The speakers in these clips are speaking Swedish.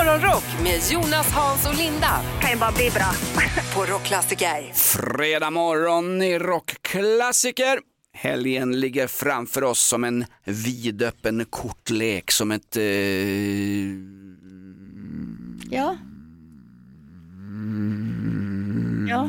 Morgonrock med Jonas, Hans och Linda kan ju bara bli bra. på Rockklassiker. Fredag morgon i rockklassiker. Helgen ligger framför oss som en vidöppen kortlek, som ett... Eh... Ja. Ja.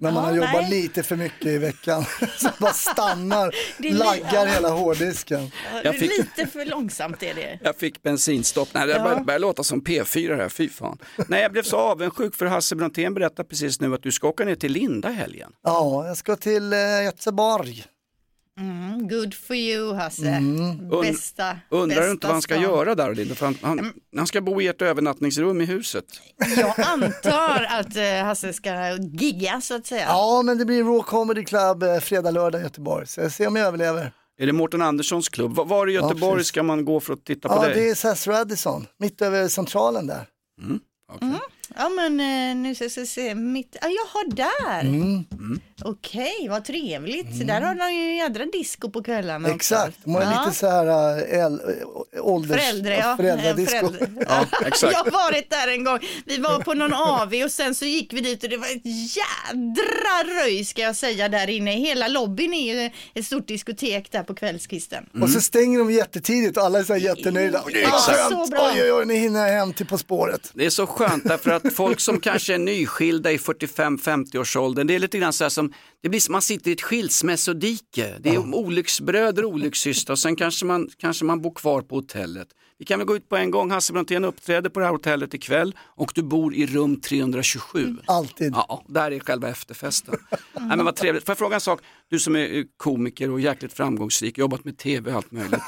När man Ja, har jobbat nej. lite för mycket i veckan. Så bara stannar, laggar ja. hela hårddisken. Jag fick- Lite för långsamt är det. Jag fick bensinstopp. Nej, det Ja. börjar, börjar låta som P4 här, fy fan. Nej, jag blev så avundsjuk för Hasse Brontén berättade precis nu att du ska åka ner till Linda helgen. Ja, jag ska till eh, Göteborg. Mm, good for you Hasse. Und- Bästa, Undrar bästa du inte vad han ska stan. göra där Linda? För han, han, han ska bo i ett övernattningsrum i huset. Jag antar att eh, Hasse ska gigga så att säga. Ja, men det blir Raw Comedy Club eh, fredag, lördag i Göteborg. Så jag ser om jag överlever. Är det Mårten Anderssons klubb? Var, var i Göteborg precis. ska man gå för att titta på Ja, dig? det är SAS Radisson, mitt över centralen där. Okej. Ja men eh, nu ska jag se, mitt, ja jaha där. Mm. Okej, vad trevligt. Där har de ju jädra disco på kvällarna. Exakt, de har Ja. lite så här äl, äh, ålders... Föräldrar, ja. Föräldradisco. Eh, föräldrar. Ja, exakt. Jag har varit där en gång. Vi var på någon AV och sen så gick vi dit och det var ett jädra röj ska jag säga där inne. Hela lobbyn är ju ett stort diskotek där på kvällskvisten. Och så stänger de jättetidigt och alla är så här jättenöjda. Det är Ja, så bra. oj oj oj, ni hinner hem till På spåret. Det är så skönt därför att folk som kanske är nyskilda i 45-50-årsåldern, det är lite grann så här som, det blir som man sitter i ett skilsmässodike. Det är olycksbröder och olyckssystrar och sen kanske man, kanske man bor kvar på hotellet. Vi kan väl gå ut på en gång, Hasse Brontén uppträder på det här hotellet ikväll och du bor i rum 327. Alltid. Ja, där är själva efterfesten. Nej, men vad trevligt. Får jag fråga en sak? Du som är eh, komiker och jäkligt framgångsrik, jobbat med tv och allt möjligt.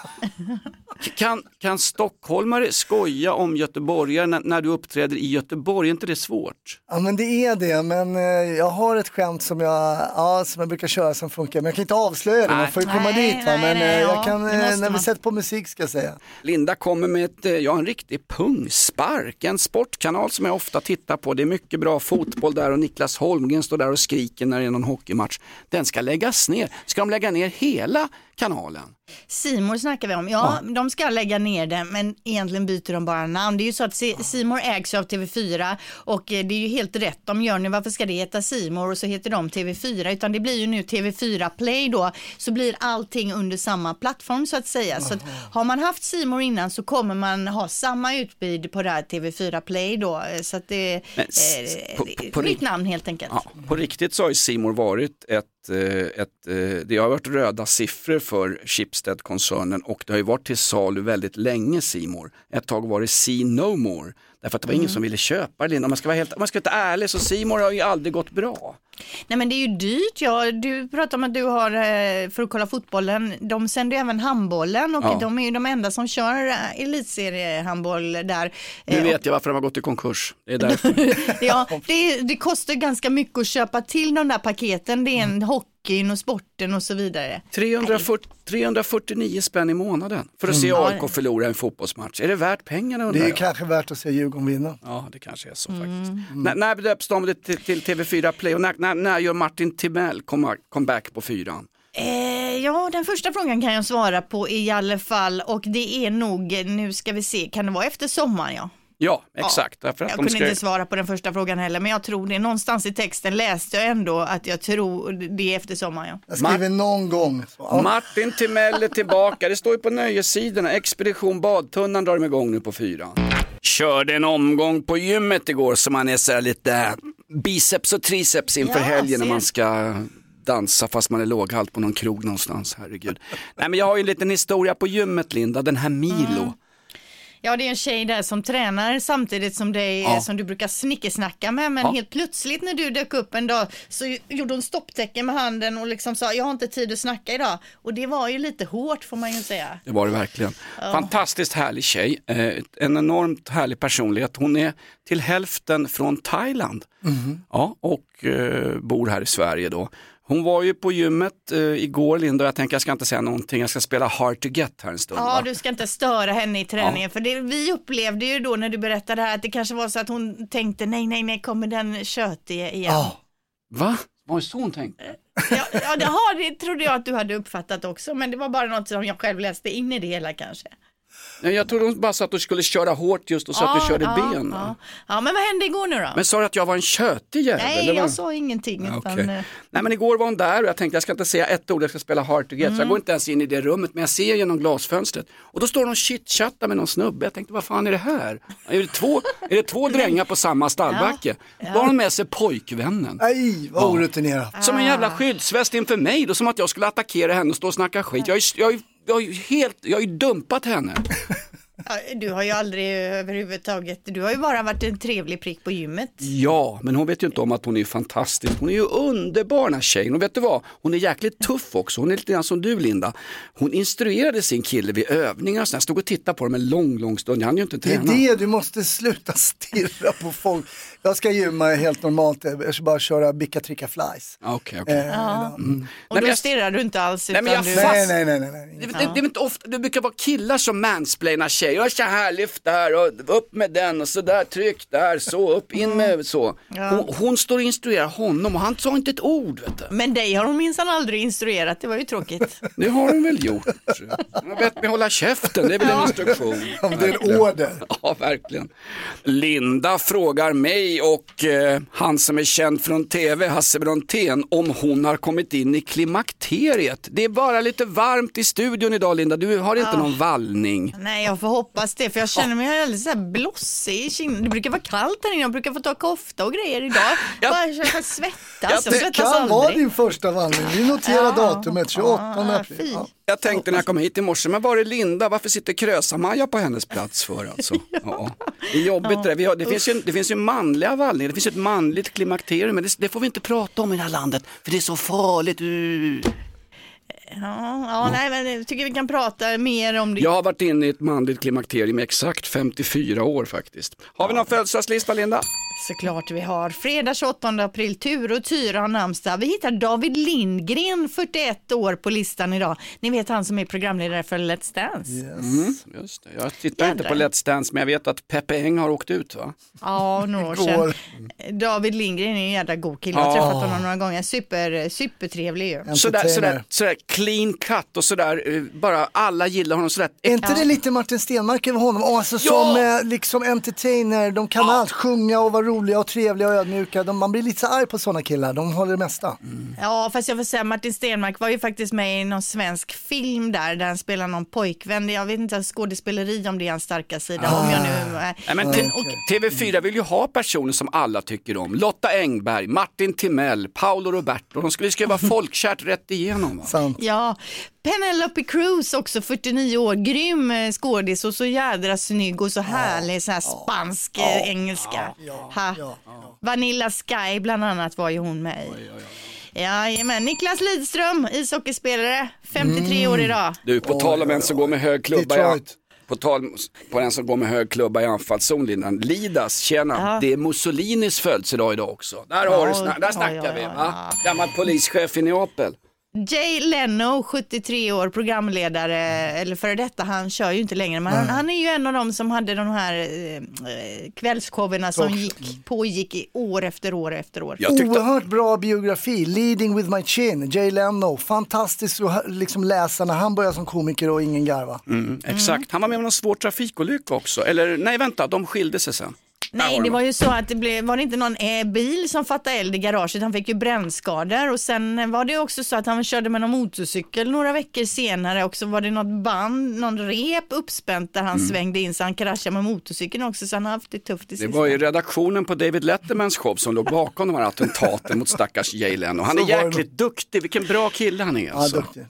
Kan, kan stockholmare skoja om göteborgare när, när du uppträder i Göteborg? Är inte det svårt? Ja men det är det, men eh, jag har ett skämt som jag, ja, som jag brukar köra som funkar, men jag kan inte avslöja det, man får ju komma Nej, dit va, nej, men nej, eh, ja, jag kan, det eh, när vi sätter på musik ska jag säga. Linda kommer med ett, eh, ja, en riktig pungspark, en sportkanal som jag ofta tittar på. Det är mycket bra fotboll där och Niklas Holmgren står där och skriker när det är någon hockeymatch. Den ska läggas ner. Ska de lägga ner hela kanalen? Simor snackar vi om. Ja, de ska lägga ner det, men egentligen byter de bara namn. Det är ju så att Simor ägs ju av TV4 och eh, det är ju helt rätt de gör nu. Varför ska det heta Simor och så heter de TV4? Utan det blir ju nu TV4 Play då, så blir allting under samma plattform så att säga. Så att har man haft Simor innan så kommer man ha samma utbud på det här TV4 Play då. Eh, Så att det är eh, på- på- på nytt namn helt enkelt. Ja, på riktigt så har ju Simor varit ett, ett eh, eh, det har varit röda siffror för Schibsted-koncernen och det har ju varit till salu väldigt länge Simor. Ett tag var det See No More, därför att det var ingen som ville köpa det. Om man ska vara helt, om man ska vara ärlig så Simor har ju aldrig gått bra. Nej men det är ju dyrt. Ja, du pratar om att du har, eh, för att kolla fotbollen, de sänder ju även handbollen och Ja. de är ju de enda som kör eh, elitseriehandboll där. Nu Eh, vet jag varför de har gått i konkurs. Det är därför. Ja, det, det kostar ganska mycket att köpa till de där paketen. Det är en hockeyn och sporten och så vidare. 340, 349 spänn i månaden för att se Mm. AIK förlora en fotbollsmatch. Är det värt pengarna Det är jag? kanske värt att se Djurgården vinna. Ja, det kanske är så Mm. faktiskt. När, när döps de till, till TV4 Play och när, när, när gör Martin Timell come- comeback på fyran? Eh, ja, den första frågan kan jag svara på i alla fall och det är nog, nu ska vi se, kan det vara efter sommaren ja? Ja, exakt. Att Jag de kunde ska... inte svara på den första frågan heller, men jag tror det. Någonstans i texten läste jag ändå att jag tror det är efter sommaren. Ja. Jag skriver någon gång. Så, ja. Martin Timell är tillbaka, det står ju på nöjessidorna. Expedition Badtunnan drar de igång nu på fyran. Körde en omgång på gymmet igår så man är så lite biceps och triceps inför Ja, helgen när man ska dansa fast man är låghalt på någon krog någonstans, herregud. Nej men jag har ju en liten historia på gymmet Linda, den här Milo. Ja, det är en tjej där som tränar samtidigt som dig, Ja. som du brukar snickesnacka med, men Ja. helt plötsligt när du dök upp en dag så gjorde hon stopptecken med handen och liksom sa, jag har inte tid att snacka idag. Och det var ju lite hårt får man ju säga. Det var det verkligen. Fantastiskt härlig tjej, eh, en enormt härlig personlighet. Hon är till hälften från Thailand ja, och eh, bor här i Sverige då. Hon var ju på gymmet eh, igår Linda och jag tänker jag ska inte säga någonting, jag ska spela hard to get här en stund. Ja, va? du ska inte störa henne i träningen, för det, vi upplevde ju då när du berättade här att det kanske var så att hon tänkte, nej, nej, nej, kommer den tjötige igen. Ja. Va? Var det så hon tänkte? Ja, ja det, har, det trodde jag att du hade uppfattat också, men det var bara något som jag själv läste in i det hela kanske. Nej, Jag trodde hon bara att du skulle köra hårt just och så att du körde ja, ben. Ja. ja, men vad hände igår nu då? Men sa du att jag var en tjötig jävel? Nej, eller vad? jag sa ingenting. Ja, Utan, okej. eh, Nej men igår var hon där och jag tänkte jag ska inte säga ett ord, jag ska spela Hard to get. Mm. Så jag går inte ens in i det rummet men jag ser genom glasfönstret. Och då står hon och chitchattar med någon snubbe. Jag tänkte vad fan är det här? Är det två, är det två drängar på samma stallbacke? Då har hon med sig pojkvännen. Nej, vad orutinerat. Som en jävla skyddsväst inför mig, då som att jag skulle attackera henne och stå och snacka skit. Jag ju, jag ju, jag har ju helt, jag har ju dumpat henne. du har ju aldrig överhuvudtaget, du har ju bara varit en trevlig prick på gymmet. Ja, men hon vet ju inte om att hon är fantastisk. Hon är ju underbar den här tjejen. Och vet du vad? Hon är jäkligt tuff också. Hon är lite grann som du Linda. Hon instruerade sin kille vid övningar. Så jag stod och tittade på dem en lång, lång stund. Jag hann ju inte Det är träna. det, du måste sluta stirra på folk. Jag ska gymma helt normalt, jag ska bara köra bicka tricka flies. Ja, Okej, okej. Eh, Ja. Och Nej, då jag- stirrar du inte alls Nej, utan men jag du... fattar. Nej, nej, nej, nej, nej. Det, det, det, är inte ofta, det brukar vara killar som mansplainar tjejer. Jag så här, lyft där och upp med den och så där, tryck där, så, upp, in med så. Hon, hon står och instruerar honom och han sa inte ett ord. Vet du. Men dig har hon minsann aldrig instruerat, det var ju tråkigt. Det har hon väl gjort. Hon har bett mig hålla käften, det är väl en instruktion. Om det är en order. Ja, verkligen. Linda frågar mig och eh, han som är känd från tv, Hasse Brontén, om hon har kommit in i klimakteriet. Det är bara lite varmt i studion idag Linda, du har inte någon vallning. Nej, jag får hoppas det, för jag känner mig alldeles så här blossig i kinden. Det brukar vara kallt här inne, jag brukar få ta kofta och grejer idag. Ja. Bara jag svettas, Ja, jag det Det svettas kan vara aldrig. din första vandring. Vi noterar Ja. datumet, 28 Ja, april. Ja. Jag tänkte när jag kom hit i morse, men var är Linda? Varför sitter Krösa-Maja på hennes plats för alltså? ja. Det är jobbigt det där. Har, det, finns ju, det finns ju manliga vallningar, det finns ju ett manligt klimakterium, men det, det får vi inte prata om i det här landet, för det är så farligt. Ja, ja, nej, men jag tycker vi kan prata mer om det. Jag har varit inne i ett manligt klimakterium i exakt 54 år faktiskt. Har vi någon födelsedagslista Linda? Såklart vi har. Fredag 28 april, Ture och Tyra har namnsdag. Vi hittar David Lindgren, 41 år på listan idag. Ni vet han som är programledare för Let's Dance. Mm, just det. Jag tittar inte på. Let's Dance men jag vet att Peppe Eng har åkt ut va? Ja, några år sedan. David Lindgren är en jävla god kille. Jag har Ja. träffat honom några gånger. Super, supertrevlig ju. Sådär, sådär, sådär clean cut och sådär, eh, bara alla gillar honom sådär. Är inte det lite Martin Stenmark över honom? Alltså som eh, liksom entertainer, de kan allt, sjunga och vara roliga och trevliga och ödmjuka. De, man blir lite så arg på sådana killar, de håller det mesta. Ja, fast jag får säga Martin Stenmark var ju faktiskt med i någon svensk film där, där han spelar någon pojkvän. Jag vet inte, skådespeleri om det är hans starka sida. Om jag nu... eh, Nej, men t- TV4 vill ju ha personer som alla tycker om. Lotta Engberg, Martin Timell, Paolo Roberto. De skulle skriva folkkärt rätt igenom. Va? Sant. Ja, Penelope Cruz också 49 år, grym eh, skådis och så jädra snygg och så härlig så här spansk eh, engelska. Ha. Vanilla Sky bland annat var ju hon med i. Jajamän, Niklas Lidström, ishockeyspelare, 53 år idag. Du, på tal om en som går med hög klubba i, Detroit. på tal på en som går med hög klubba i anfallszon, Lindan. Lidas, tjena. Ja. Det är Mussolinis födelsedag idag också. Där, har du, Ja, sna- där ja, snackar ja, vi. ja, Va? Gammal polischef i Neapel. Jay Leno, 73 år, programledare, eller före detta, han kör ju inte längre, men han, han är ju en av dem som hade de här eh, eh, kvällsshowerna som gick, pågick i år efter år efter år. Jag tyckte, Oerhört bra biografi, Leading with my chin, Jay Leno. Fantastiskt att liksom läsa när han började som komiker och ingen garva. mm, exakt, han var med om någon svår trafikolycka också. Eller nej, vänta, de skilde sig sen. Nej, de. det var ju så att det blev, var det inte någon eh, bil som fattade eld i garaget, han fick ju brännskador och sen var det också så att han körde med någon motorcykel några veckor senare och så var det något band, någon rep uppspänt där han svängde in så han kraschade med motorcykeln också så han har haft det tufft i Det var ju redaktionen på David Lettermans show som låg bakom de här attentaten mot stackars Jay Leno. Han är jäkligt duktig, vilken bra kille han är Ja, alltså. duktig.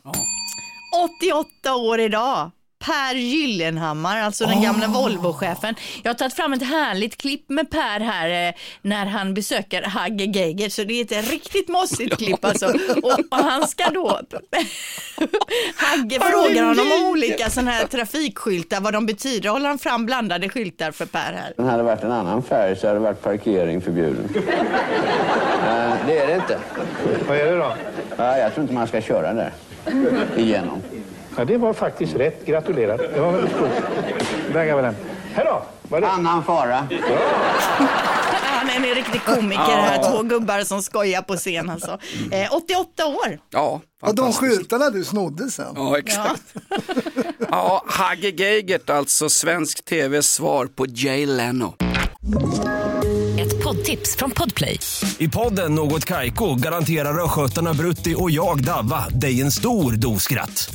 88 år idag. Per Gyllenhammar, alltså den gamla Volvo-chefen. Jag har tagit fram ett härligt klipp med Per här eh, när han besöker Hagge Geiger, så det är ett riktigt mossigt klipp alltså. Och, och han ska då... Hagge frågar honom om olika sådana här trafikskyltar, vad de betyder. Håller han fram blandade skyltar för Per här. Den hade varit en annan färg så hade det varit parkering förbjuden. Eh, det är det inte. Vad är det då? Ja, jag tror inte man ska köra där. Igenom. Ja, det var faktiskt rätt. Gratulerar. Det var väldigt stort. Där var den. Här då! Det? Annan fara. Han är en riktig komiker här, två gubbar som skojar på scen alltså. Eh, 88 år. Ja, Och de skyltarna du snodde sen. Ja, exakt. Ja, Hagge Geigert, alltså svensk tvs svar på Jay Leno. Ett poddtips från Podplay. I podden Något Kaiko garanterar östgötarna Brutti och jag, Davva, dig en stor dos skratt.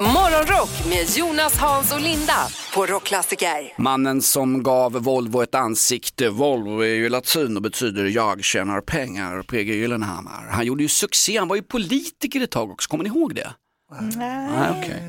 Morgonrock med Jonas, Hans och Linda på Rockklassiker. Mannen som gav Volvo ett ansikte, Volvo är ju latin och betyder jag tjänar pengar, PG Gyllenhammar. Han gjorde ju succé, han var ju politiker ett tag också, kommer ni ihåg det? Nej. okej.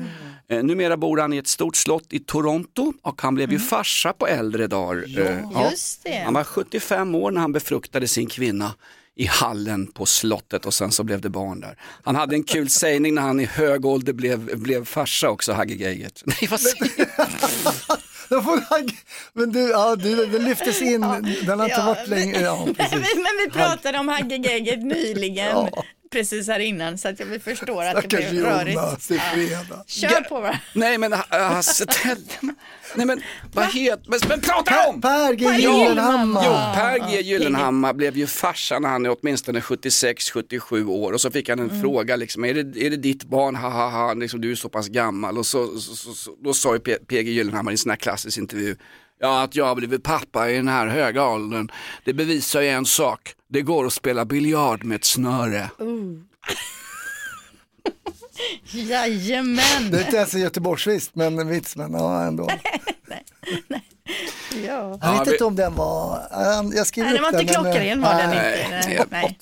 Eh, Numera bor han i ett stort slott i Toronto och han blev ju farsa på äldre dagar. Eh, Just det. Han var 75 år när han befruktade sin kvinna i hallen på slottet och sen så blev det barn där. Han hade en kul sägning när han i hög ålder blev, blev farsa också, Hagge Geigert. Nej, vad säger jag? Då får han- Men du, ja, du, den lyftes in, den har inte Ja, varit länge. Ja, Men men vi pratade om Hagge Geigert nyligen, Ja. Precis här innan, så att vi förstår att det blev rörigt. Jonas, det är fredag. Kör på bara. Nej men Hasse Tell- Nej men vad heter, men, men prata om! Per G Gyllenhammar. Jo, Per G Gyllenhammar blev ju farsa när han är åtminstone 76-77 år och så fick han en fråga liksom, är det, är det ditt barn, ha ha ha, liksom, du är så pass gammal och så, så, så, så då sa ju P- PG Gyllenhammar i en sån här klassisk intervju, ja att jag har blivit pappa i den här höga åldern, det bevisar ju en sak, det går att spela biljard med ett snöre. Jajamän. Det är inte ens en göteborgsvist, men en vits, men ja ändå. Ja. Jag vet inte om den var, ja, jag skriver Nej, den upp var inte men, eh, klockren var den nej.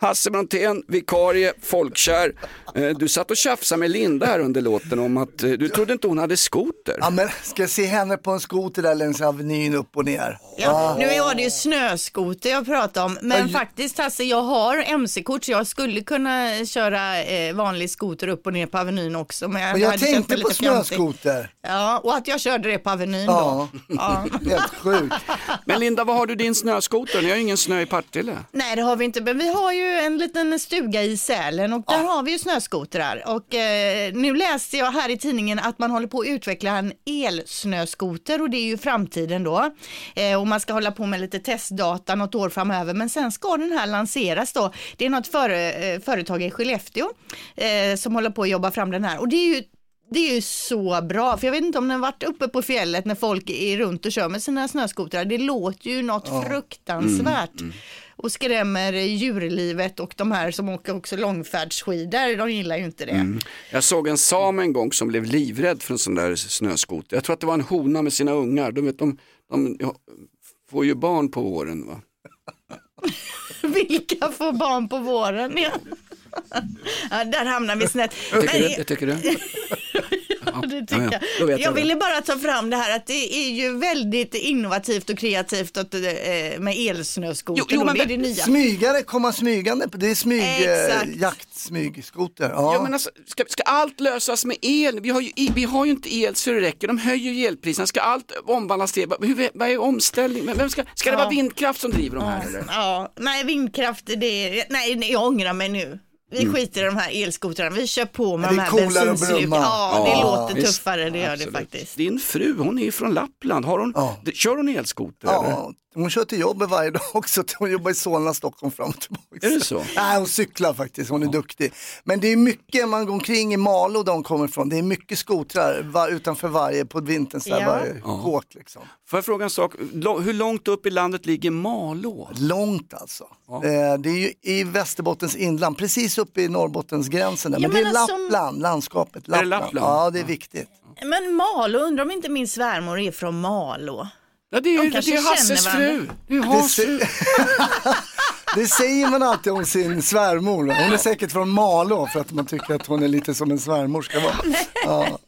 Hasse Brontén, vikarie, folkkär. Eh, Du satt och tjafsade med Linda här under låten om att eh, du trodde inte hon hade skoter. Ja men ska jag se henne på en skoter där längs Avenyn upp och ner. Ja, nu var det ju snöskoter jag pratade om, men faktiskt Hasse, jag har mc-kort så jag skulle kunna köra eh, vanlig skoter upp och ner på Avenyn också. Men jag, Men jag tänkte på fjantig. snöskoter. Ja, och att jag körde det på Avenyn Ja, då. Ja. helt sjukt. Men Linda, vad har du din snöskoter? Ni har ju ingen snö i Partille. Nej det har vi inte, men vi har ju en liten stuga i Sälen och där har vi ju snöskotrar. Och eh, nu läste jag här i tidningen att man håller på att utveckla en elsnöskoter och det är ju framtiden då. Eh, och man ska hålla på med lite testdata något år framöver, men sen ska den här lanseras då. Det är något före, eh, företag i Skellefteå eh, som håller på att jobba fram den här och det är ju det är ju så bra, för jag vet inte om den varit uppe på fjället när folk är runt och kör med sina snöskotrar. Det låter ju något fruktansvärt och skrämmer djurlivet och de här som åker också långfärdsskidor, de gillar ju inte det. Jag såg en sam en gång som blev livrädd för en sån där snöskoter. Jag tror att det var en hona med sina ungar. De, vet, de, de ja, får ju barn på våren. Va? Vilka får barn på våren? Ja. Ja, där hamnar vi snett. Tycker du? Nej, Jag tycker du? Ja, det tycker Ja, ja. Jag. jag Jag det. ville bara ta fram det här att det är ju väldigt innovativt och kreativt att, eh, med elsnöskoter. Jo, jo, men det är det nya. Smygare, komma smygande, det är smyg, eh, jaktsmygskoter. Ja. Ja, men alltså, ska, ska allt lösas med el? Vi har, ju, vi har ju inte el så det räcker. De höjer ju elpriserna. Ska allt omvandlas till Vad- hur, vad är omställning? Men Vem ska, ska det vara vindkraft som driver de här? Eller? Ja, nej vindkraft, det är, nej nej, jag ångrar mig nu. Vi skiter i de här elskotrarna, vi kör på med de här bensinsluk. Ja, det Ja, låter visst. tuffare, det gör Absolut. det faktiskt. Din fru, hon är ju från Lappland. Har hon, Ja. Kör hon elskoter? eller? Ja, hon kör till jobbet varje dag också. Hon jobbar i Solna, Stockholm fram och tillbaka. Är det så? Nej, hon cyklar faktiskt, hon är duktig. Men det är mycket, man går omkring i Malå där hon kommer ifrån, det är mycket skotrar var, utanför varje, på vintern, så där, Ja. varje kåk liksom. Får jag fråga en sak? Hur långt upp i landet ligger Malå? Långt alltså. Eh, det är ju i Västerbottens inland, precis uppe i Norrbottensgränsen. Där. Ja, Men, det är alltså- Lappland, landskapet. det Lappland. Lappland? Ja, det är viktigt. Men Malå, undrar om inte min svärmor är från Malå? Ja, det är ju De det kanske är Hasses fru. Det är Det, Hans se- fru. det säger man alltid om sin svärmor. Hon är säkert från Malå för att man tycker att hon är lite som en svärmor ska vara. Ja.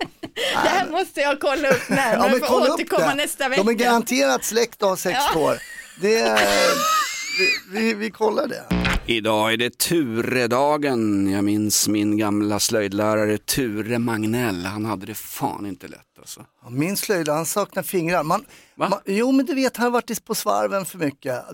Det här måste jag kolla upp närmare, Ja, för upp återkomma det. nästa vecka. De är garanterat släkt och har sex Ja. år. Det är, vi, vi, vi kollar det. Idag är det Turedagen. Jag minns min gamla slöjdlärare Ture Magnell. Han hade det fan inte lätt alltså. Min slöjdlärare, han saknar fingrar. Man, man, jo men du vet, han har varit på svarven för mycket.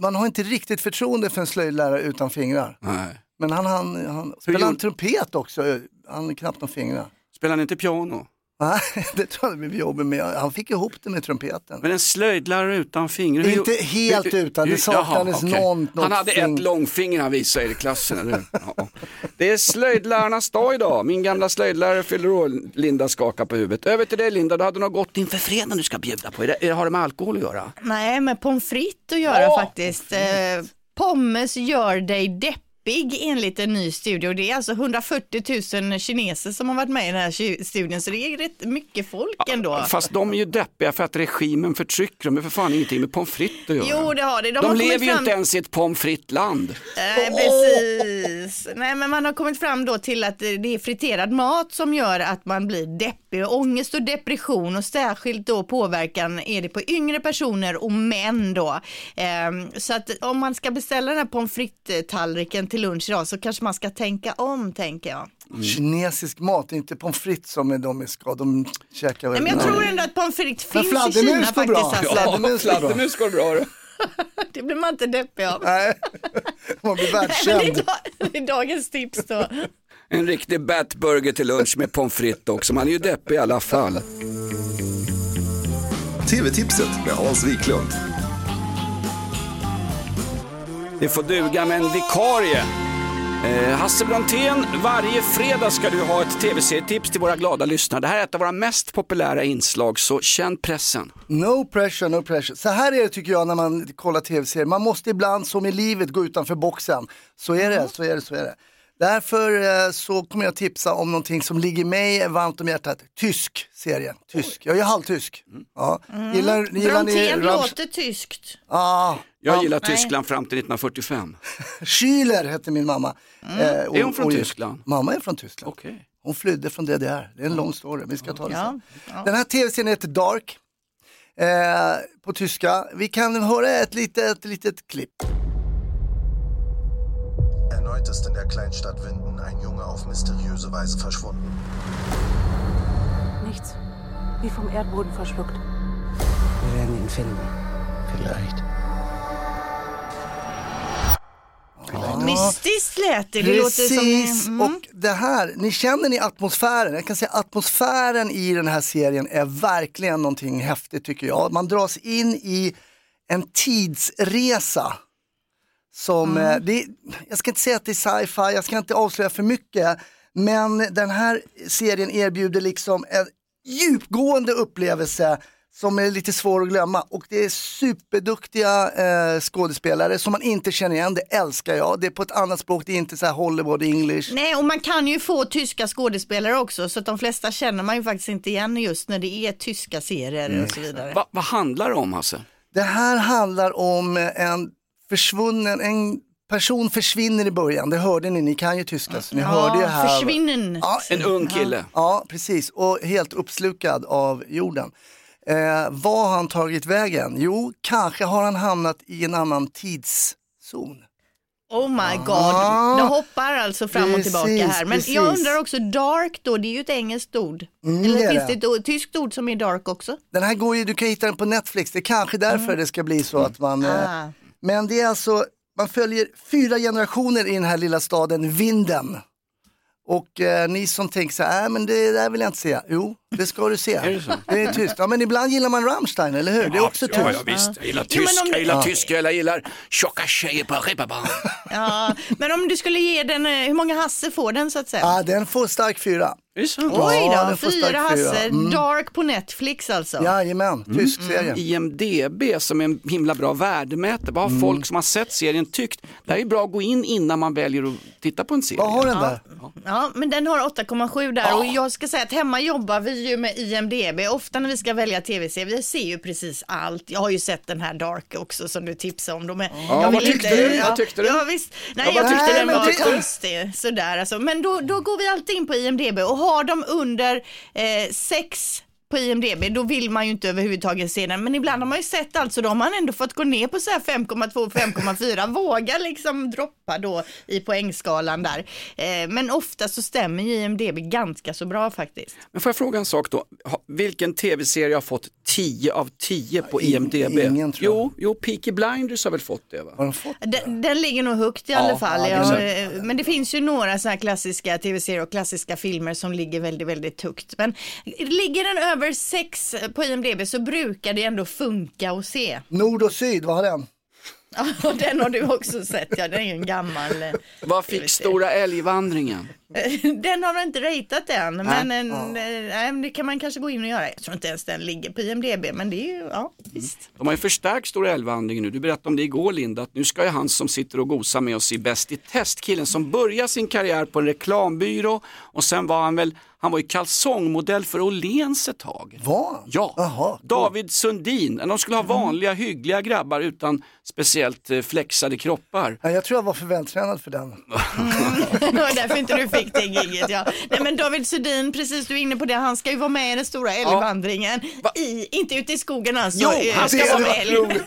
Man har inte riktigt förtroende för en slöjdlärare utan fingrar. Nej. Men han, han, han spelar han trumpet också, han har knappt några fingrar. Spelar han inte piano? Nej, det tror jag blev jobbigt med. Han fick ihop det med trumpeten. Men en slöjdlärare utan fingrar? Inte helt hur- utan, det saknades okej. någon- något Han hade fing- ett långfinger han visade er i klassen, eller hur? Ja. Det är slöjdlärarnas dag idag. Min gamla slöjdlärare fyller år. Linda skakar på huvudet. Över till dig Linda, du hade något gott inför fredagen du ska bjuda på. Är det- Har det med alkohol att göra? Nej, med pommes frites att göra faktiskt. Eh, pommes gör dig deppig enligt en ny studie och det är alltså 140 000 kineser som har varit med i den här studien så det är rätt mycket folk ändå. Fast de är ju deppiga för att regimen förtrycker dem. Det är för fan ingenting med pommes frites att göra. Jo, det har det. de har kommit lever ju fram- inte ens i ett pommes frites-land. Nej, precis. Nej, men man har kommit fram då till att det är friterad mat som gör att man blir deppig. Och ångest och depression och särskilt då påverkan är det på yngre personer och män då. Ehm, så att om man ska beställa den här pommes frites-tallriken till lunch idag så kanske man ska tänka om, tänker jag. Kinesisk mat, är inte pommes frites som är de ska, de käkar väl. Men jag tror ändå att pommes frites finns i Kina faktiskt. bra. Alltså. Fladdermus går bra. Fladdermus går bra. du. Det blir man inte deppig av. Nej, man blir är världskänd. det är dagens tips då. En riktig batburger till lunch med pommes frites också. Man är ju deppig i alla fall. TV-tipset med Hans Wiklund. Det får duga med en vikarie. Eh, Hasse Brontén, varje fredag ska du ha ett tv-serietips till våra glada lyssnare. Det här är ett av våra mest populära inslag, så känn pressen. No pressure, no pressure. Så här är det tycker jag när man kollar tv-serier. Man måste ibland som i livet gå utanför boxen. Så är det, så är det, så är det. Därför eh, så kommer jag tipsa om någonting som ligger mig varmt om hjärtat. Tysk serie. Tysk. Jag är halvtysk. Ja. Gillar, gillar ni Ramsch- låter tyskt. Ah, Jag ja. gillar nej. Tyskland fram till 1945. Schüler hette min mamma. Eh, och- Är hon från och- Tyskland? Mamma är från Tyskland. Okej. Hon flydde från DDR. Det är en lång story, vi ska ta det Ja, sen. Den här tv-serien heter Dark. Eh, på tyska. Vi kan höra ett litet, litet klipp. Erneut ist in der Kleinstadt Winden ein Junge auf mysteriöse Weise verschwunden. Nichts. Wie vom Erdboden verschluckt. Wir werden ihn finden. Vielleicht. Mystiskt lät det. Det låter Precis, som... Mm. och det här, ni känner ni atmosfären? Jag kan säga atmosfären i den här serien är verkligen någonting häftigt tycker jag. Man dras in i en tidsresa. Som, Mm. eh, det, jag ska inte säga att det är sci-fi, jag ska inte avslöja för mycket. Men den här serien erbjuder liksom en djupgående upplevelse som är lite svår att glömma. Och det är superduktiga eh, skådespelare som man inte känner igen, det älskar jag. Det är på ett annat språk, det är inte så här Hollywood English. Nej, och man kan ju få tyska skådespelare också, så att de flesta känner man ju faktiskt inte igen just när det är tyska serier Mm. och så vidare. Va, vad handlar det om Hasse? Det här handlar om en försvunnen, en person försvinner i början, det hörde ni, ni kan ju tyska så ni hörde ju här. försvinnen. Ja, En ung kille. Ja, precis. Och helt uppslukad av jorden. Eh, vad har han tagit vägen? Jo, kanske har han hamnat i en annan tidszon. Oh my god, Ah, de hoppar alltså fram och precis, tillbaka här. Men precis. jag undrar också, dark då, det är ju ett engelskt ord. Mm, Eller det finns det. det ett ord- tyskt ord som är dark också? Den här går ju, du kan hitta den på Netflix, det är kanske därför det ska bli så att man... Eh, Mm. Ah men det är alltså, man följer fyra generationer i den här lilla staden Vinden. Och eh, ni som tänker så här, äh, men det där vill jag inte se. Jo, det ska du se. Är det så? Det är tyst. Ja, men ibland gillar man Rammstein, eller hur? Det är också tyst. Ja, ja visst. Jag gillar Jo, men tysk, om- jag gillar Ja. tysk, jag gillar tjocka tjejer på ribbaban. Ja, men om du skulle ge den, eh, hur många Hasse får den så att säga? Ja, den får stark fyra. Är det sant? Oj Ja, då, den får stark fyra Hasse, fyra. Mm. dark på Netflix alltså. Jajamän, tysk serie. IMDB som är en himla bra värdemätare. Vad har Mm. folk som har sett serien tyckt? Det här är bra att gå in innan man väljer att titta på en serie. Vad har den där? Ja, men den har 8,7 där och jag ska säga att hemma jobbar vi ju med IMDB. Ofta när vi ska välja tv-serier, vi ser ju precis allt. Jag har ju sett den här Dark också som du tipsade om. De är, Ja, jag vad tyckte du? Ja, Vad tyckte du? Ja, visst. Nej, Ja, jag tyckte tyckte den var det- konstig. Sådär alltså. Men då, då går vi alltid in på IMDB och har de under eh, sex på IMDB, då vill man ju inte överhuvudtaget se den. Men ibland har man ju sett alltså, då har man ändå fått gå ner på så här 5,2, 5,4, våga liksom droppa då i poängskalan där. Eh, men ofta så stämmer ju IMDB ganska så bra faktiskt. Men får jag fråga en sak då? Vilken tv-serie har fått 10 av 10 på IMDB? ingen, tror jag. Jo, jo, Peaky Blinders har väl fått det va? Har de fått? Den, den ligger nog högt i Ja, alla fall. ja, det är Ja, men det finns ju några så här klassiska tv-serier och klassiska filmer som ligger väldigt, väldigt högt. Men ligger den över sex på IMDB så brukar det ändå funka att se. Nord och syd, vad har den? Ja, den har du också sett, ja. Den är ju en gammal. eh, Vad fick Stora älgvandringen? Den har de inte ratat än, Nej. men, en, eh, nej, men det kan man kanske gå in och göra. Jag tror inte ens den ligger på IMDB, men det är ju, ja, visst. De har ju förstärkt Stora älgvandringen nu. Du berättade om det igår Linda, att nu ska ju han som sitter och gosar med oss i Bäst i test, killen som började sin karriär på en reklambyrå och sen var han väl, han var ju kalsongmodell för Åhléns ett tag. Var Ja, David Sundin. De skulle ha vanliga hyggliga grabbar utan speciellt eh, flexade kroppar. Ja, jag tror jag var för vältränad för den. Det var därför inte du fick giget. Ja. Nej men David Sundin, precis du är inne på det, han ska ju vara med i den stora älgvandringen. I, inte ute i skogen alltså. Jo, eh, han ska vara älg.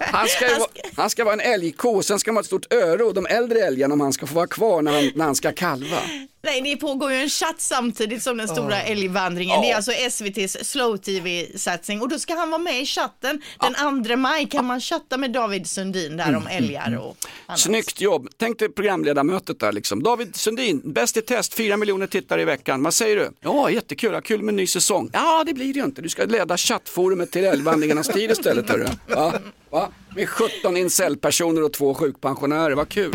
Han ska, ju vara, han ska vara en älgko sen ska han ha ett stort öre och de äldre älgarna om han ska få vara kvar när han, när han ska kalva. Nej, det pågår ju en chatt samtidigt som den stora älgvandringen. Det är alltså SVTs slow tv-satsning och då ska han vara med i chatten. Den 2 maj kan man chatta med David Sundin där om älgar och annat. Snyggt jobb. Tänk dig programledarmötet där liksom. David Sundin, bäst i test, 4 miljoner tittare i veckan. Vad säger du? Ja, jättekul, ja, kul med en ny säsong. Ja, det blir det ju inte. Du ska leda chattforumet till älgvandringarnas tid istället. Hörru. Va? Va? Med 17 incel-personer och två sjukpensionärer, vad kul.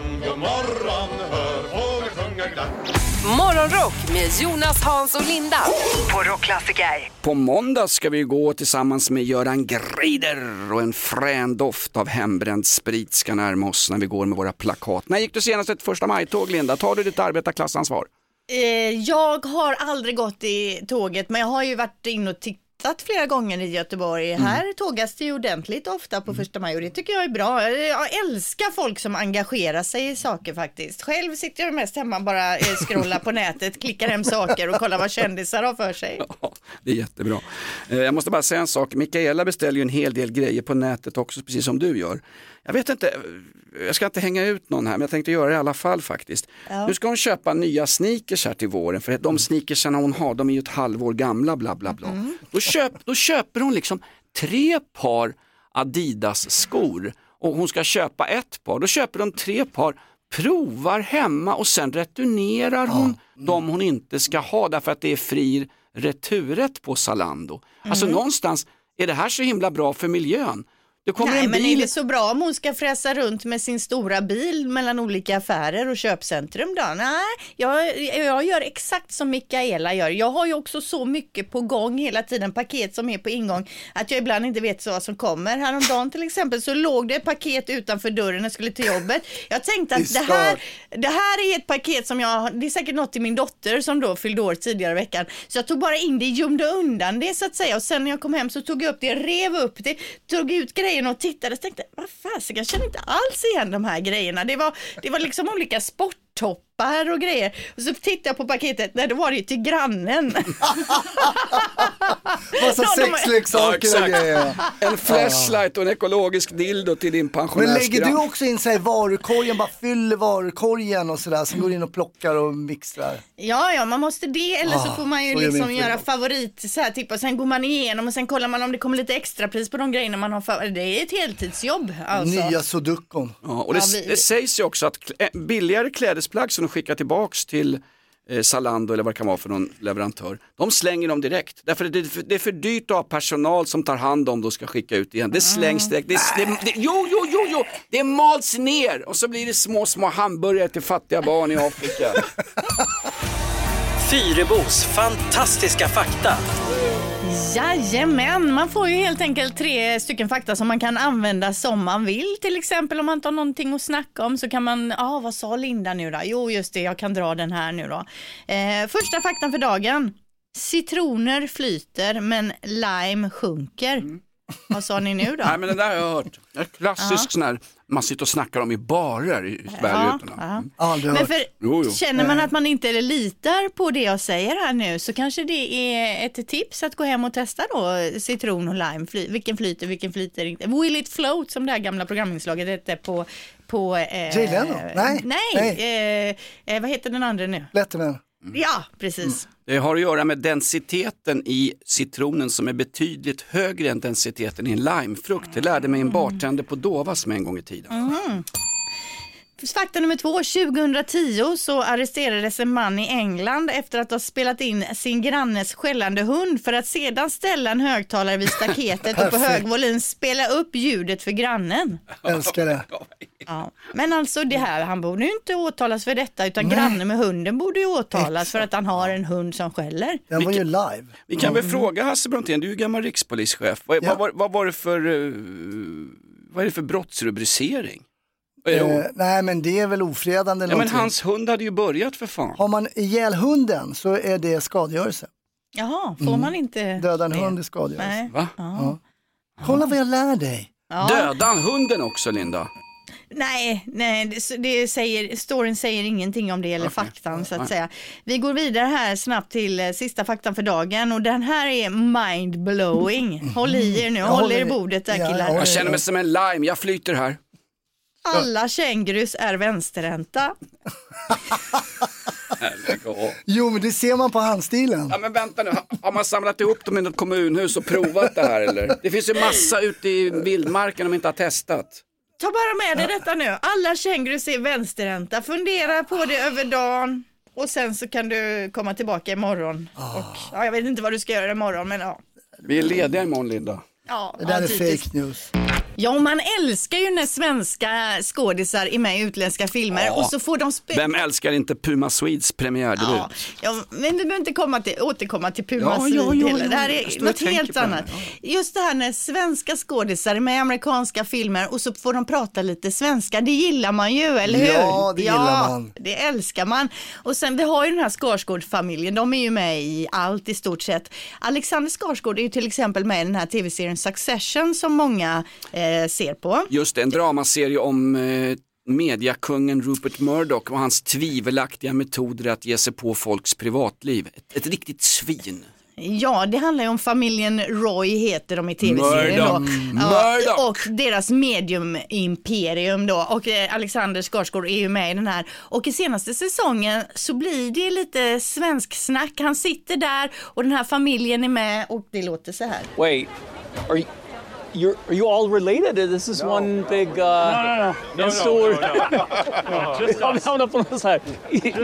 Morgon, god morgon, hör fåglar sjunga glatt. Morgonrock med Jonas, Hans och Linda på Rockklassiker. På måndag ska vi gå tillsammans med Göran Greider och en frän doft av hembränd sprit ska närma oss när vi går med våra plakat. När gick du senast ett första maj-tåg Linda? Tar du ditt arbetarklassansvar? Eh, jag har aldrig gått i tåget men jag har ju varit in och tittat flera gånger i Göteborg. Mm. Här tågas det ju ordentligt ofta på första maj och det tycker jag är bra. Jag älskar folk som engagerar sig i saker faktiskt. Själv sitter jag mest hemma bara eh, scrollar på nätet, klickar hem saker och kollar vad kändisar har för sig. Det är jättebra. Eh, Jag måste bara säga en sak, Mikaela beställer ju en hel del grejer på nätet också, precis som du gör. Jag vet inte, jag ska inte hänga ut någon här, men jag tänkte göra det i alla fall faktiskt. Ja. Nu ska hon köpa nya sneakers här till våren, för de sneakersarna hon har, de är ju ett halvår gamla, bla bla bla. Då, köp, då köper hon liksom tre par Adidas skor och hon ska köpa ett par, då köper de tre par provar hemma och sen returnerar hon de hon inte ska ha därför att det är fri returrätt på Zalando. Alltså Mm. någonstans, är det här så himla bra för miljön? Det kommer Nej en men är bil... det så bra om hon ska fräsa runt med sin stora bil mellan olika affärer och köpcentrum då? Nej, jag, jag gör exakt som Mikaela gör. Jag har ju också så mycket på gång hela tiden, paket som är på ingång, att jag ibland inte vet vad som kommer. Häromdagen till exempel så låg det ett paket utanför dörren när jag skulle till jobbet. Jag tänkte att det här, det här är ett paket som jag, det är säkert något till min dotter som då fyllde år tidigare i veckan. Så jag tog bara in det, gömde undan det så att säga och sen när jag kom hem så tog jag upp det, rev upp det, tog ut in och tittade och tänkte, vad fasiken, jag känner inte alls igen de här grejerna. Det var, det var liksom olika sporttoppar och grejer. Och så tittade jag på paketet, nej då var det ju till grannen. Massa sexleksaker och grejer. En flashlight och en ekologisk dildo till din Men pensionärsgrann. lägger du också in så här varukorgen, bara fyller varukorgen och sådär, sen går in och plockar och mixtrar? Ja, ja, man måste det eller så Ah, får man ju gör liksom göra favorit så här typ och sen går man igenom och sen kollar man om det kommer lite extra pris på de grejerna man har för. Det är ett heltidsjobb alltså. Nya sudokon. Ja, och det, Ja, vi- det sägs ju också att eh, billigare klädesplagg som skickar tillbaks till eh, Zalando eller vad det kan vara för någon leverantör, de slänger dem direkt. Därför att det, är för- det är för dyrt att ha personal som tar hand om det och ska skicka ut igen. Det slängs direkt. Det, det, det, jo, jo, jo, jo, det mals ner och så blir det små, små hamburgare till fattiga barn i Afrika. Fyrebos fantastiska fakta. Jajamän, man får ju helt enkelt tre stycken fakta som man kan använda som man vill. Till exempel om man inte har någonting att snacka om så kan man, ja ah, vad sa Linda nu då? Jo just det, jag kan dra den här nu då. Eh, första faktan för dagen. Citroner flyter men lime sjunker. Mm. Vad sa ni nu då? Nej men det där har jag hört. En klassisk Ja. sån här, man sitter och snackar om i barer i Sverige. Ja, utan- ja. Mm. Men för, Jo, jo. känner man att man inte litar på det jag säger här nu så kanske det är ett tips att gå hem och testa då citron och lime. Fly, vilken flyter, vilken flyter inte. Will it float som det här gamla programinslaget hette på... på eh, Jay Leno? Nej. Nej, Eh, eh, vad heter den andra nu? Letterman. Ja, precis. Det har att göra med densiteten i citronen som är betydligt högre än densiteten i en limefrukt. Det lärde mig en bartender på Dovas med en gång i tiden. Mhm. Fakta nummer två, 2010 så arresterades en man i England efter att ha spelat in sin grannes skällande hund för att sedan ställa en högtalare vid staketet och på hög volym spela upp ljudet för grannen. Älskar det. Ja. Men alltså det här, han borde ju inte åtalas för detta utan Nej. grannen med hunden borde ju åtalas för att han har en hund som skäller. Den var ju live. Vi kan väl fråga Hasse Brontén, du är ju gammal rikspolischef. Vad, vad, var- vad var det för, eh, vad är det för brottsrubricering? Eh, nej men det är väl ofredande ja, men hans hund hade ju börjat för fan. Har man ihjäl hunden så är det skadegörelse. Jaha, får Mm. man inte Döda en det? hund är skadegörelse. Nej. Va? Ja. Kolla vad jag lär dig. Ja. Döda han hunden också Linda? Nej, nej det, det säger, storyn säger ingenting om det eller faktan så att Nej. säga. Vi går vidare här snabbt till eh, sista faktan för dagen och den här är mind-blowing. Håll i er nu, håll håller er i i- bordet där Ja, killar. Jag känner mig som en lime, jag flyter här. Alla kängurus är vänsterhänta. Jo men det ser man på handstilen. Ja men vänta nu, har man samlat ihop dem i något kommunhus och provat det här eller? Det finns ju massa ute i vildmarken de inte har testat. Ta bara med dig detta nu. Alla kängurus är vänsterhänta. Fundera på det över dagen och sen så kan du komma tillbaka imorgon. Och, ja, jag vet inte vad du ska göra imorgon men ja. Vi är lediga imorgon Linda. Ja, Det där ja, är fake news. Ja, man älskar ju när svenska skådisar är med i utländska filmer Ja. och så får de spela. Vem älskar inte Puma Swedes premiärdebut? Ja, ja, men du behöver inte komma till, återkomma till Puma Ja, Swede ja, ja. Det här är något helt på det. annat. Just det här när svenska skådisar är med i amerikanska filmer och så får de prata lite svenska. Det gillar man ju, eller hur? Ja, det gillar man. Det älskar man. Och sen vi har ju den här Skarsgård-familjen, de är ju med i allt i stort sett. Alexander Skarsgård är ju till exempel med i den här tv-serien Succession som många eh, ser på. Just det, en dramaserie om eh, mediakungen Rupert Murdoch och hans tvivelaktiga metoder att ge sig på folks privatliv. Ett, ett riktigt svin. Ja, det handlar ju om familjen Roy heter de i tv-serien då. Ja, och deras mediumimperium då. Och eh, Alexander Skarsgård är ju med i den här. Och i senaste säsongen så blir det lite svensk snack. Han sitter där och den här familjen är med och det låter så här. Wait, are you? You're, are you all related? This is one big... Uh, no, no. en stor... No, no, no. No, just Ja, vi hamnar på någon så här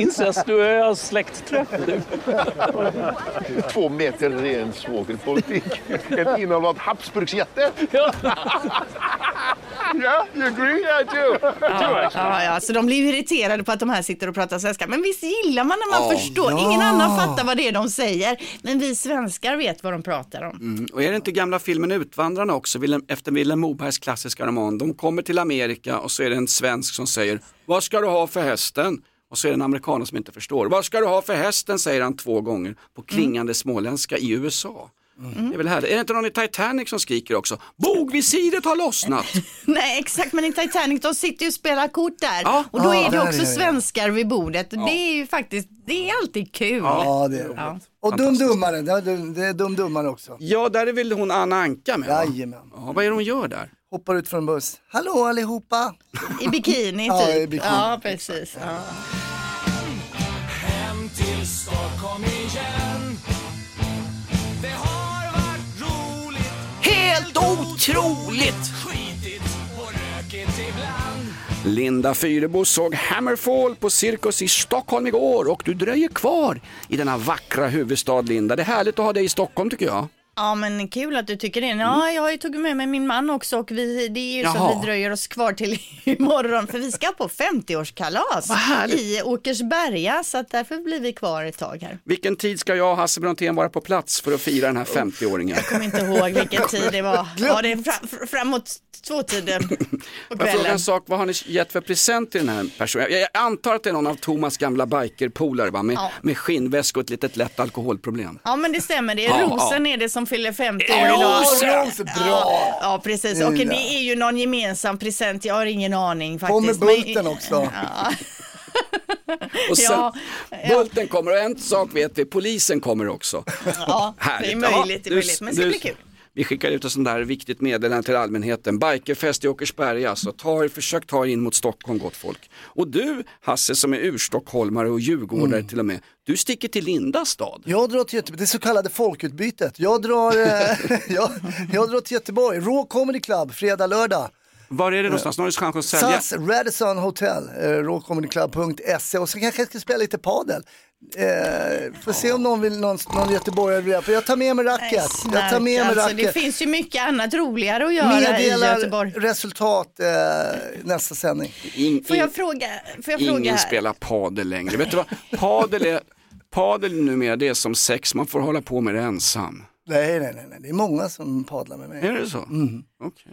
incestuös släktträff. Två meter ren svågerpolitik. Ett innehav av Habsburgsjätte. Yeah, you agree? Yeah, I do. I do Ja, actually. ja, ja, så de blir irriterade på att de här sitter och pratar svenska. Men visst gillar man när man Ja. förstår. Ja. Ingen annan fattar vad det är de säger. Men vi svenskar vet vad de pratar om. Mm. Och är det inte gamla filmen Utvandrarna också, Willem, efter Vilhelm Mobergs klassiska roman. De kommer till Amerika och så är det en svensk som säger, vad ska du ha för hästen? Och så är det en amerikan som inte förstår. Vad ska du ha för hästen? säger han två gånger på klingande småländska i USA. Det är väl härligt. Är det inte någon i Titanic som skriker också? Bogvisiret har lossnat! Nej exakt, men i Titanic de sitter ju och spelar kort där. Ja. Och då Ja, är det också är det. svenskar vid bordet. Det är ju faktiskt, det är alltid kul. Ja, det är roligt. Ja. Och Dum Dummare, det är, Dum Dummare också. Ja, där är väl hon Anna Anka med? va? Jajamän. Ja, vad är det hon gör där? Hoppar ut från en buss. Hallå allihopa! I bikini Ja, typ. i bikini. Ja, precis. Ja. Hem till Stockholm otroligt! Linda Fyrebo såg Hammerfall på Cirkus i Stockholm igår och du dröjer kvar i denna vackra huvudstad Linda. Det är härligt att ha dig i Stockholm tycker jag. Ja men kul att du tycker det. Ja, jag har ju tagit med mig min man också och vi, det är ju så Jaha. att vi dröjer oss kvar till imorgon för vi ska på 50-årskalas Vad härligt. i Åkersberga så att därför blir vi kvar ett tag här. Vilken tid ska jag och Hasse Brontén vara på plats för att fira den här 50-åringen? Jag kommer inte ihåg vilken tid det var. Ja, det är fram, fr- framåt tvåtiden på Jag frågar kvällen. en sak, vad har ni gett för present till den här personen? Jag, jag antar att det är någon av Thomas gamla bikerpolare? Med, Ja. med skinnväska och ett litet lätt alkoholproblem. Ja men det stämmer, det är Ja, Rosen är det som fyller 50 år Ja, idag. Ros, bra. Ja, ja precis, och Ja. det är ju någon gemensam present, jag har ingen aning faktiskt. Kommer Men- Bulten också? Ja. Och sen, Ja, Bulten kommer och en sak vet vi, polisen kommer också. Ja, det är möjligt, det är Ja, möjligt, men det ska du- bli kul. Vi skickar ut ett sånt där viktigt meddelande till allmänheten. Bikerfest i Åkersberga, så ta, er- försök ta er in mot Stockholm gott folk. Och du Hasse som är urstockholmare och djurgårdare Mm. till och med, du sticker till Linda stad. Jag drar till Göteborg, det så kallade folkutbytet. Jag drar, eh, jag, jag drar till Göteborg, Raw Comedy Club, fredag, lördag. Var är det någonstans? Nu har du chans att sälja. SAS Radisson Hotel, eh, rawcomedyclub.se och så kanske jag ska spela lite padel. Eh, får se om någon vill, någon, någon göteborgare vill för jag tar med mig racket. Jag tar med mig alltså, racket. det finns ju mycket annat roligare att göra i Meddelar Göteborg. resultat eh, nästa sändning. In, Får jag fråga, får jag fråga Ingen här? spelar padel längre. Vet du vad? Padel är, padel numera det är som sex, man får hålla på med det ensam. Nej, nej, nej, nej, det är många som padlar med mig. Är det så? Mm. Okej.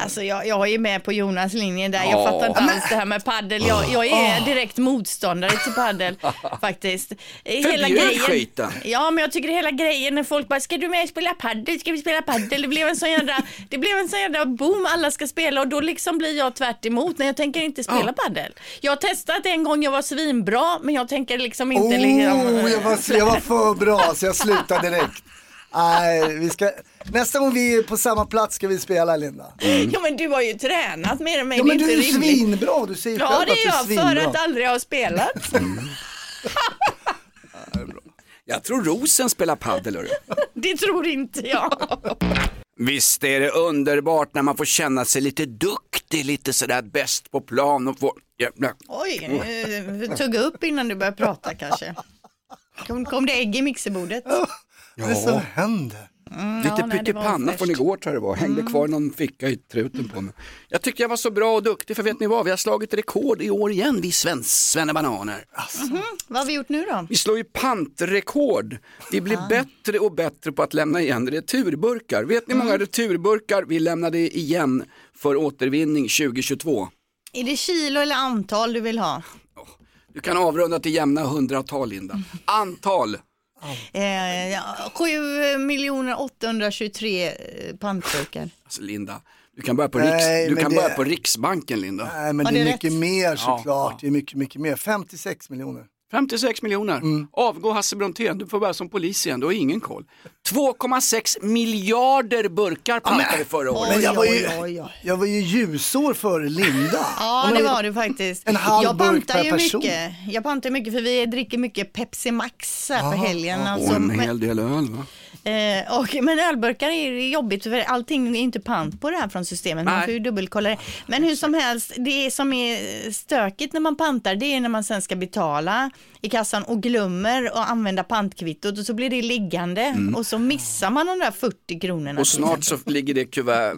Alltså jag, jag är med på Jonas linje där, jag Ja. fattar inte alls det här med paddel. Jag, jag är direkt motståndare till paddel faktiskt. Hela Förbjud skiten. Ja men jag tycker hela grejen när folk bara, ska du med och spela paddel? Ska vi spela paddel? Det blev en sån jädra, det blev en sån jädra boom, alla ska spela och då liksom blir jag tvärt emot. Nej jag tänker inte spela paddel. Jag har testat en gång, jag var svinbra men jag tänker liksom inte liksom, Oh, jag, var, jag var för bra så jag slutade direkt. Nej, vi ska, nästa gång vi är på samma plats ska vi spela Linda. Ja men du har ju tränat mer än mig, Ja, det men är du är ju svinbra, du säger Ja själv det att är du är jag, för att aldrig ha spelat. Jag tror Rosen spelar padel. hörru. Det tror inte jag. Visst är det underbart när man får känna sig lite duktig, lite sådär bäst på plan och få... Jävlar. Oj, eh, tugga upp innan du börjar prata kanske. Kom, kom det ägg i mixerbordet? Vad är det som händer? Mm, Lite ja, pyttipanna från igår tror jag det var, hängde Mm. kvar i någon ficka i truten på mig. Jag tyckte jag var så bra och duktig för vet ni vad, vi har slagit rekord i år igen vi svennebananer. Mhm. Vad har vi gjort nu då? Vi slår ju pantrekord. Vi blir bättre och bättre på att lämna igen returburkar. Vet ni hur många returburkar vi lämnade igen för återvinning 2022? Är det kilo eller antal du vill ha? Du kan avrunda till jämna hundratal Linda. Antal. Eh, ja, 7 miljoner 823 eh, pantburkar. Alltså Linda, du kan börja på, Riks, Nej, du kan det- börja på Riksbanken Linda. Nej, men det är det mycket rätt? mer Ja, såklart. Det är mycket, mycket mer. 56 miljoner. 56 miljoner. Mm. Avgå Hasse Brontén, du får börja som polis igen, du har ingen koll. 2,6 miljarder burkar pantade vi förra året. Men jag var ju, jag var ju ljusår före Linda. Ja det var du faktiskt. En halv jag burk pantar per ju person. mycket. Jag pantar mycket för vi dricker mycket Pepsi Max här på helgen. Och Alltså, en hel del öl va? Eh, och, men ölburkar är jobbigt för allting är inte pant på det här från systemet. Man Nej. får ju dubbelkolla det. Men hur som helst, det som är stökigt när man pantar det är när man sen ska betala i kassan och glömmer att använda pantkvittot och så blir det liggande och så missar man de där 40 kronorna. Mm. Och snart så ligger det kuvert,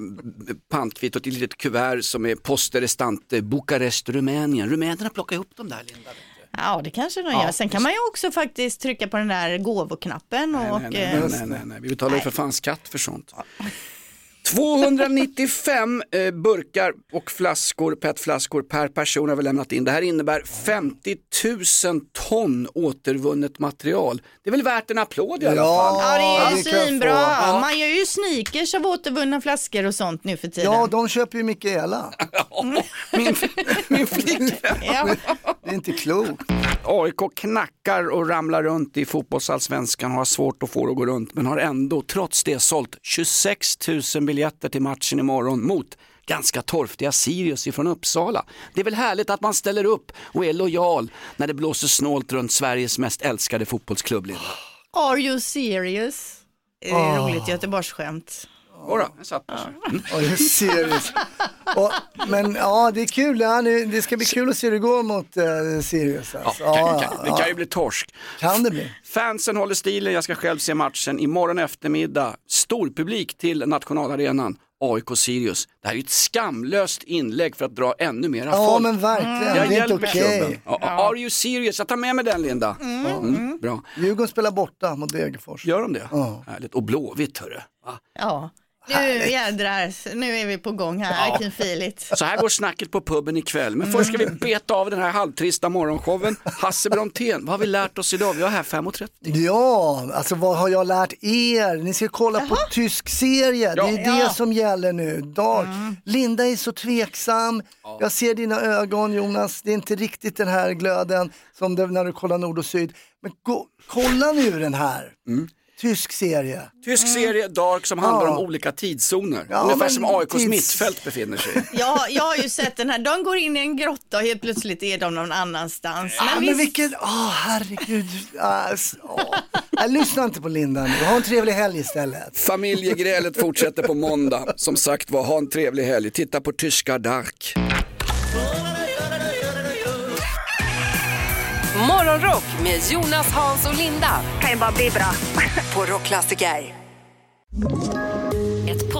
pantkvittot i ett litet kuvert som är poste restante Bukarest, Rumänien. Rumänerna plockar ihop dem där Linda. Ja, det kanske de Ja, gör. Sen kan man ju också faktiskt trycka på den där gåvoknappen och... Nej, nej, eh, nej, nej, nej, nej. vi betalar ju för fan skatt för sånt. 295 eh, burkar och flaskor, petflaskor per person har vi lämnat in. Det här innebär 50 000 ton återvunnet material. Det är väl värt en applåd i alla Ja. fall. Ja, det är ju svinbra. Man gör ju sneakers av återvunna flaskor och sånt nu för tiden. Ja, de köper ju Mikaela. Min, min flickvän. Ja. Det är inte klokt. AIK knackar och ramlar runt i fotbollsallsvenskan och har svårt att få det att gå runt men har ändå trots det sålt 26 000 biljetter till matchen imorgon mot ganska torftiga Sirius ifrån Uppsala. Det är väl härligt att man ställer upp och är lojal när det blåser snålt runt Sveriges mest älskade fotbollsklubb. Linda. Are you serious? Är det Ah. roligt Göteborgsskämt? Jodå, jag satt. Mm. Ja, det är seriöst. Och, men ja, det är kul. Ja, det, det ska bli kul att se hur det går mot uh, Sirius. Alltså. Ja, Ja, kan, kan, det ja. kan ju bli torsk. Kan det bli? Fansen håller stilen, jag ska själv se matchen imorgon eftermiddag. Storpublik till nationalarenan. AIK-Sirius. Det här är ju ett skamlöst inlägg för att dra ännu mera Ja, folk. men verkligen. Jag Det är inte okej. klubben. Ja, Are you serious? Jag tar med mig den Linda. Mm, bra. Djurgården spelar borta mot Degerfors. Gör de det? Ja. Härligt. Och Blåvitt hörru. Va? Ja, nu jädrar, nu är vi på gång här, Ja. vilken filigt. Så här går snacket på puben ikväll. Men först ska vi beta av den här halvtrista morgonshowen. Hasse Brontén, vad har vi lärt oss idag? Vi har här 5.30. Ja, alltså vad har jag lärt er? Ni ska kolla på tysk serie, det är det Ja. som gäller nu. Dark. Linda är så tveksam, jag ser dina ögon Jonas, det är inte riktigt den här glöden som det, när du kollar nord och syd. Men gå, kolla nu den här, tysk serie. Tysk serie, Dark, som handlar Ja. om olika tidszoner. Ja, Ungefär men som AIKs tids- mittfält befinner sig i. Ja, jag har ju sett den här, de går in i en grotta och helt plötsligt är de någon annanstans. Ja, men visst- vilken, åh herregud. Alltså, åh. Jag lyssnar inte på Linda nu, ha en trevlig helg istället. Familjegrälet fortsätter på måndag. Som sagt var, ha en trevlig helg. Titta på tyska Dark. Morgonrock med Jonas, Hans och Linda. Kan ju bara bli bra. På Rockklassiker.